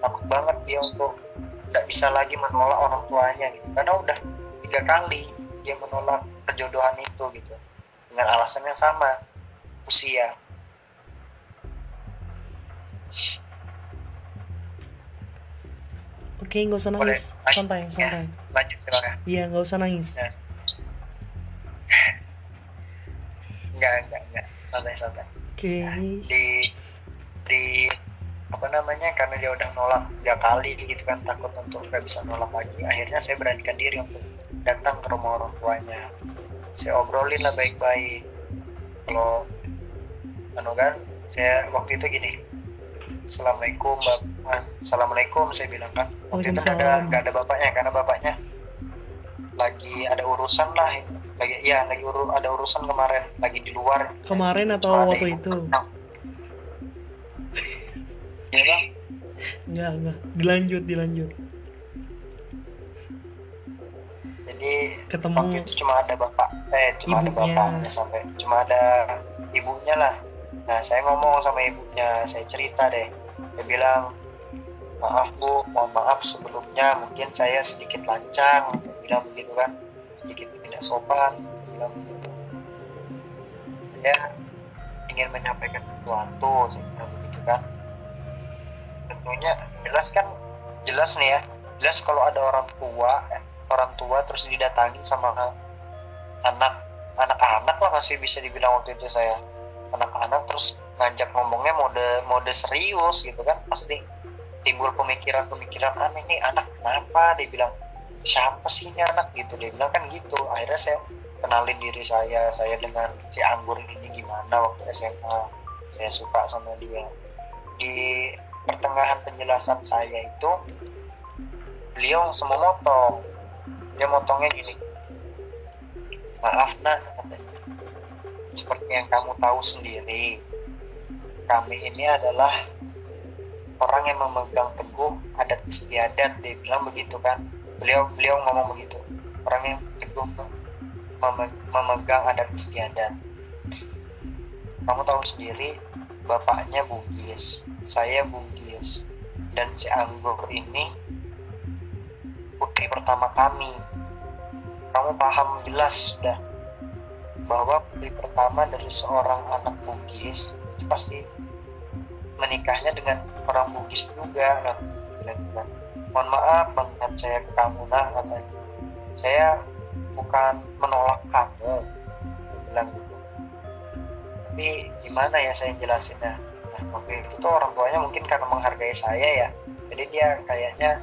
takut banget dia untuk tidak bisa lagi menolak orang tuanya gitu. Karena udah tiga kali dia menolak perjodohan itu gitu. Dengan alasan yang sama usia. Oke nggak usah Boleh. nangis. Ayo. santai Ya, santai. lanjut silakan iya nggak usah nangis. Ya. enggak enggak enggak santai santai. Oke. Di di apa namanya karena dia udah nolak tiga kali gitu kan takut untuk nggak bisa nolak lagi. Akhirnya saya beranikan diri untuk datang ke rumah orang tuanya. Saya obrolin lah baik-baik. Kalau anu kan saya waktu itu gini assalamualaikum Mbak. Ah, assalamualaikum saya bilang kan. Waktu itu nggak ada nggak ada bapaknya karena bapaknya. Lagi ada urusan lah lagi ya lagi uru, ada urusan kemarin lagi di luar. Kemarin atau waktu itu kenal. Iya bang nggak nggak. Dilanjut dilanjut. Jadi Ketemu waktu itu cuma ada bapak eh cuma ada ibunya. bapaknya sampai cuma ada ibunya lah. Nah saya ngomong sama ibunya saya cerita deh. Dia bilang maaf bu mohon maaf sebelumnya mungkin saya sedikit lancang. Saya bilang begitu kan. Sedikit tidak sopan saya bilang begitu. Saya ingin menyampaikan sesuatu saya bilang begitu kan tentunya jelas kan jelas nih ya. Jelas kalau ada orang tua orang tua terus didatangi sama anak anak-anak lah masih bisa dibilang waktu itu saya. Anak-anak terus ngajak ngomongnya mode mode serius gitu kan. Pasti timbul pemikiran-pemikiran aneh nih anak kenapa? Dia bilang siapa sih ini anak? Gitu dia bilang kan gitu. Akhirnya saya kenalin diri saya saya dengan si anggur ini gimana waktu SMA saya suka sama dia. Di pertengahan penjelasan saya itu beliau semua motong. Dia motongnya gini. Maaf katanya. seperti yang kamu tahu sendiri kami ini adalah orang yang memegang teguh adat istiadat dia bilang begitu kan. Beliau beliau ngomong begitu. Orang yang teguh meme- memegang adat istiadat. Kamu tahu sendiri bapaknya Bugis saya Bugis. Dan si Anggur ini putri pertama kami. Kamu paham jelas sudah bahwa putri pertama dari seorang anak Bugis itu pasti menikahnya dengan orang Bugis juga nah, bilang mohon maaf mengingat saya ke kamu nah katanya. Saya bukan menolak kamu bilang tapi gimana ya saya jelasinnya? Nah waktu itu tuh orang tuanya mungkin karena menghargai saya ya. Jadi dia kayaknya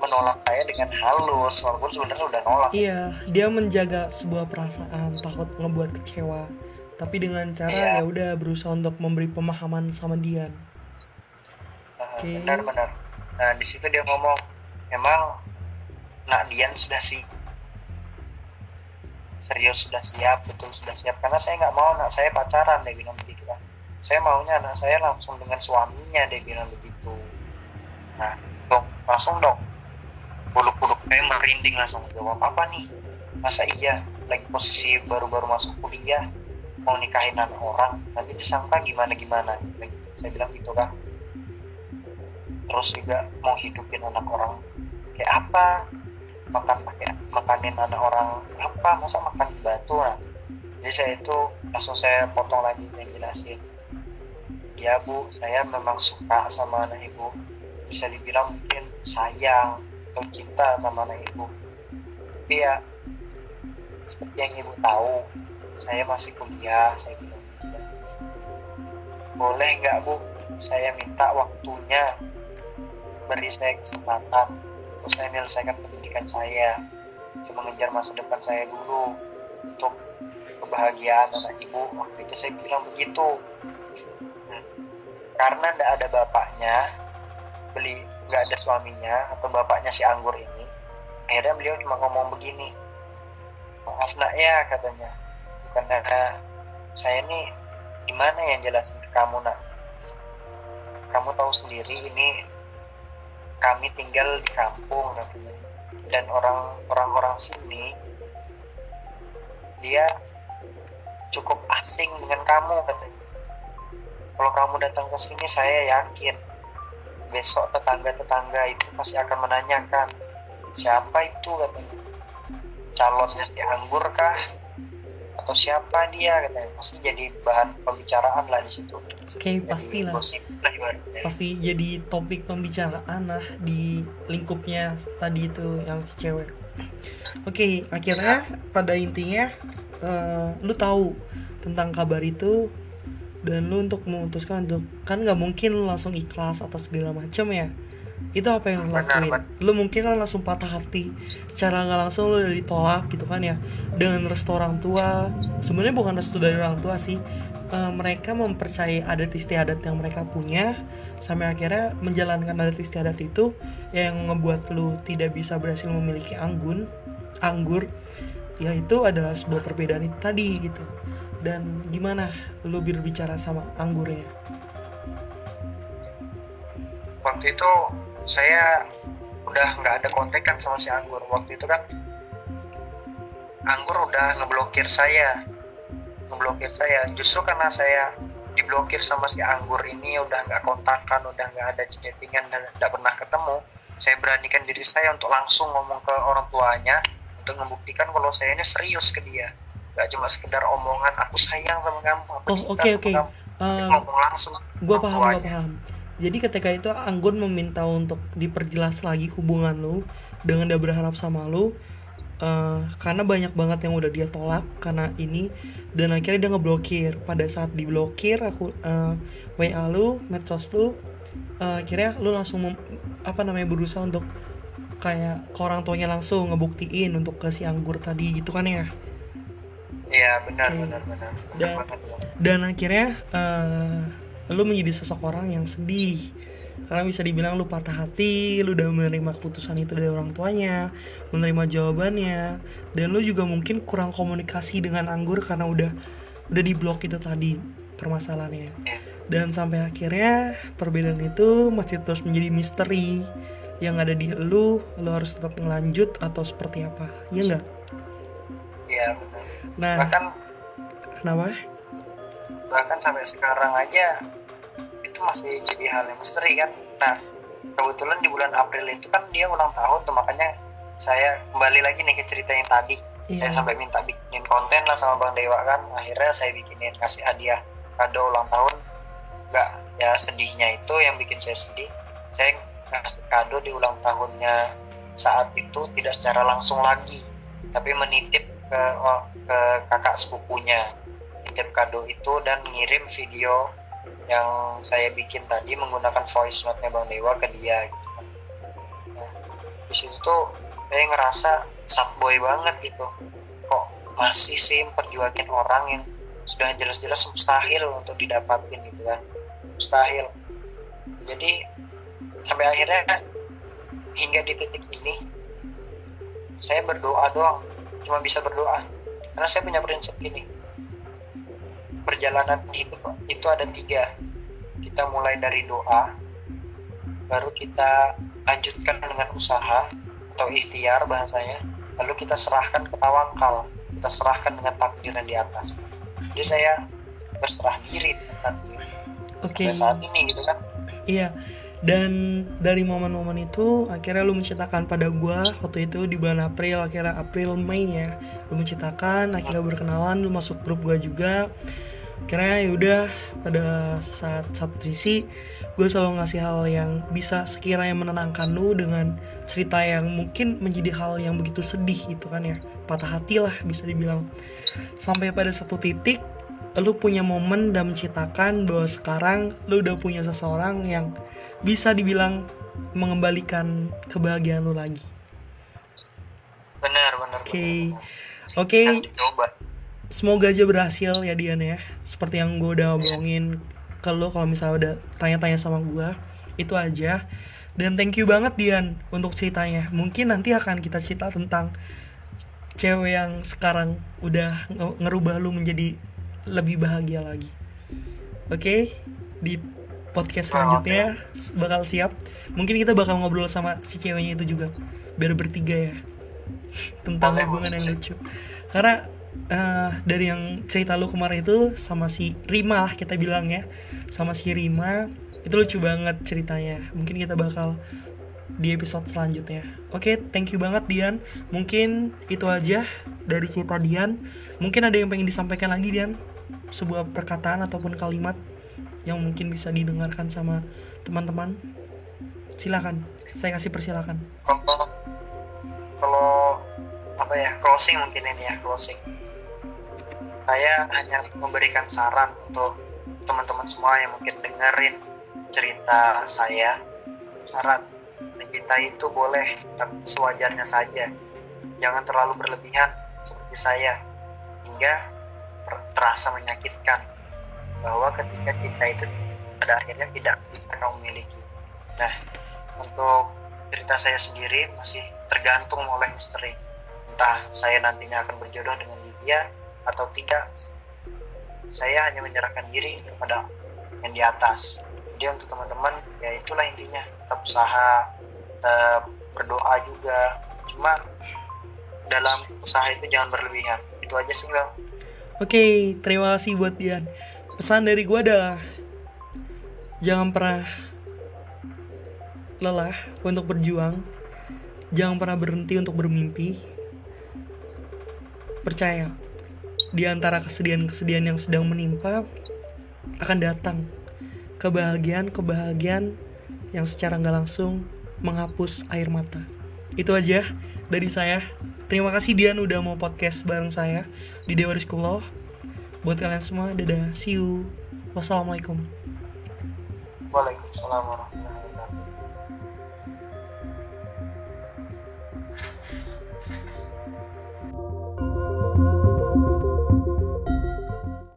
menolak saya dengan halus walaupun sebenarnya udah nolak. Iya dia menjaga sebuah perasaan takut ngebuat kecewa. Tapi dengan cara Iya. ya udah berusaha untuk memberi pemahaman sama Dian Nah, Oke. benar-benar nah di situ dia ngomong emang nak Dian sudah sih serius sudah siap betul sudah siap. Karena saya nggak mau anak saya pacaran dia bilang begitu kan. Saya maunya anak saya langsung dengan suaminya dia bilang begitu. Nah tuh langsung dong. Bulu-bulu kayak merinding langsung jawab apa nih? Masa iya? Lagi posisi baru-baru masuk kuliah mau nikahin anak orang nanti disangka gimana gimana gitu. saya bilang gitu kan. Terus juga mau hidupin anak orang kayak apa makan pakai makanin anak orang apa masa makan batu nah jadi saya itu langsung saya potong lagi dan jelasin. Ya bu saya memang suka sama anak ibu. Bisa dibilang mungkin sayang atau cinta sama anak ibu. Tapi ya seperti yang ibu tahu saya masih kuliah saya bilang gitu boleh nggak bu? Saya minta waktunya. Beri saya kesempatan saya menyelesaikan pendidikan saya. Saya mengejar masa depan saya dulu untuk kebahagiaan anak ibu. Waktu itu saya bilang begitu. Karena tidak ada bapaknya beli nggak ada suaminya atau bapaknya si anggur ini akhirnya beliau cuma ngomong begini maaf nak ya katanya. Karena saya ini gimana yang jelasin ke kamu nak? Kamu tahu sendiri ini kami tinggal di kampung katanya dan orang orang orang sini dia cukup asing dengan kamu katanya. Kalau kamu datang ke sini saya yakin besok tetangga-tetangga itu pasti akan menanyakan siapa itu? katanya. Calonnya si anggur kah atau siapa dia katanya pasti jadi bahan pembicaraan lah di situ. Oke pasti lah pasti jadi topik pembicaraan lah di lingkupnya tadi itu yang si cewek. Oke akhirnya pada intinya uh, lu tahu tentang kabar itu dan lu untuk memutuskan untuk kan nggak mungkin lu langsung ikhlas atas segala macam ya itu apa yang lu lakuin? Lu mungkin kan langsung patah hati. Secara nggak langsung lu udah ditolak gitu kan ya. Dengan restu orang tua. Sebenarnya bukan restu dari orang tua sih. E, mereka mempercayai adat istiadat yang mereka punya. Sampai akhirnya menjalankan adat istiadat itu yang ngebuat lu tidak bisa berhasil memiliki anggun anggur ya itu adalah sebuah perbedaan itu tadi gitu. Dan gimana lu berbicara sama anggurnya waktu itu saya udah nggak ada kontekan sama si anggur. Waktu itu kan anggur udah ngeblokir saya. Ngeblokir saya. Justru karena saya diblokir sama si anggur ini udah nggak kontakan udah nggak ada chattingan dan nggak pernah ketemu saya beranikan diri saya untuk langsung ngomong ke orang tuanya untuk membuktikan kalau saya ini serius ke dia. Gak cuma sekedar omongan aku sayang sama kamu aku oh oke oke. okay, okay. uh, ngomong langsung gue paham gue paham jadi ketika itu Anggun meminta untuk diperjelas lagi hubungan lu dengan dia berharap sama lu uh, karena banyak banget yang udah dia tolak karena ini dan akhirnya dia ngeblokir pada saat diblokir aku uh, eh, wa lu medsos lu uh, akhirnya lu langsung mem, apa namanya berusaha untuk kayak ke orang tuanya langsung ngebuktiin untuk ke si anggur tadi gitu kan ya Iya benar okay. benar benar. Dan, dan akhirnya uh, lu menjadi sosok orang yang sedih karena bisa dibilang lu patah hati, lu udah menerima keputusan itu dari orang tuanya, menerima jawabannya, dan lu juga mungkin kurang komunikasi dengan anggur karena udah udah diblok itu tadi permasalahannya. Iya. Dan sampai akhirnya perbedaan itu masih terus menjadi misteri yang ada di lu, lu harus tetap ngelanjut atau seperti apa, ya enggak? Iya nah bahkan kenapa bahkan sampai sekarang aja itu masih jadi hal yang misteri kan? Nah kebetulan di bulan April itu kan dia ulang tahun tuh makanya saya kembali lagi nih ke cerita yang tadi. Iya. saya sampai minta bikinin konten lah sama Bang Dewa kan? Akhirnya saya bikinin kasih hadiah kado ulang tahun. Nggak ya sedihnya itu yang bikin saya sedih. Saya kasih kado di ulang tahunnya saat itu tidak secara langsung lagi tapi menitip ke oh, ke kakak sepupunya titip kado itu dan ngirim video yang saya bikin tadi menggunakan voice note-nya Bang Dewa ke dia gitu kan. Nah, di situ tuh saya ngerasa boy banget gitu. Kok masih sih memperjuangin orang yang sudah jelas-jelas mustahil untuk didapatin gitu kan. Mustahil. Jadi sampai akhirnya hingga di titik ini saya berdoa doang cuma bisa berdoa karena saya punya prinsip gini perjalanan hidup itu ada tiga. Kita mulai dari doa baru kita lanjutkan dengan usaha atau ikhtiar bahasanya lalu kita serahkan ke tawakal kita serahkan dengan takdir yang di atas. Jadi saya berserah diri dengan takdir. Oke. Sampai saat ini gitu kan. Iya. Dan dari momen-momen itu akhirnya lu menceritakan pada gua waktu itu di bulan April akhirnya April Mei ya. Lu menceritakan akhirnya berkenalan lu masuk grup gua juga akhirnya ya udah pada saat satu sisi gue selalu ngasih hal yang bisa sekiranya menenangkan lu dengan cerita yang mungkin menjadi hal yang begitu sedih gitu kan ya. Patah hati lah bisa dibilang. Sampai pada satu titik lu punya momen dan menceritakan bahwa sekarang lu udah punya seseorang yang bisa dibilang mengembalikan kebahagiaan lu lagi. Benar benar oke. oke. Dicoba semoga aja berhasil ya Dian ya. Seperti yang gue udah omongin ke lo kalau misalnya udah tanya-tanya sama gue itu aja. Dan thank you banget Dian untuk ceritanya. Mungkin nanti akan kita cerita tentang cewek yang sekarang udah nge- ngerubah lu menjadi lebih bahagia lagi. Oke? Di podcast selanjutnya bakal siap. Mungkin kita bakal ngobrol sama si ceweknya itu juga. Biar bertiga ya. Tentang hubungan yang lucu. Karena eh, dari yang cerita lu kemarin itu sama si Rima lah kita bilang ya. Sama si Rima. Itu lucu banget ceritanya. Mungkin kita bakal di episode selanjutnya. Oke thank you banget Dian. Mungkin itu aja dari cerita Dian. Mungkin ada yang pengen disampaikan lagi Dian? Sebuah perkataan ataupun kalimat yang mungkin bisa didengarkan sama teman-teman? Silakan. Saya kasih persilakan. Kalau kalau apa ya? Closing mungkin ini ya closing saya hanya memberikan saran untuk teman-teman semua yang mungkin dengerin cerita saya. Saran mencinta itu boleh tapi sewajarnya saja. Jangan terlalu berlebihan seperti saya hingga ter- terasa menyakitkan bahwa ketika cinta itu pada akhirnya tidak bisa kamu miliki. Nah untuk cerita saya sendiri masih tergantung oleh misteri. Entah saya nantinya akan berjodoh dengan dia atau tidak saya hanya menyerahkan diri kepada yang di atas. Jadi untuk teman-teman ya itulah intinya. Tetap usaha tetap berdoa juga. Cuma dalam usaha itu jangan berlebihan. Itu aja sih bang. Oke, terima kasih buat Dian. Pesan dari gue adalah jangan pernah lelah untuk berjuang, jangan pernah berhenti untuk bermimpi. Percaya, di antara kesedihan-kesedihan yang sedang menimpa akan datang kebahagiaan-kebahagiaan yang secara nggak langsung menghapus air mata. Itu aja dari saya. Terima kasih Dian udah mau podcast bareng saya di Dewa Rizkullah. Buat kalian semua, dadah. See you. Wassalamualaikum. Waalaikumsalam warahmatullahi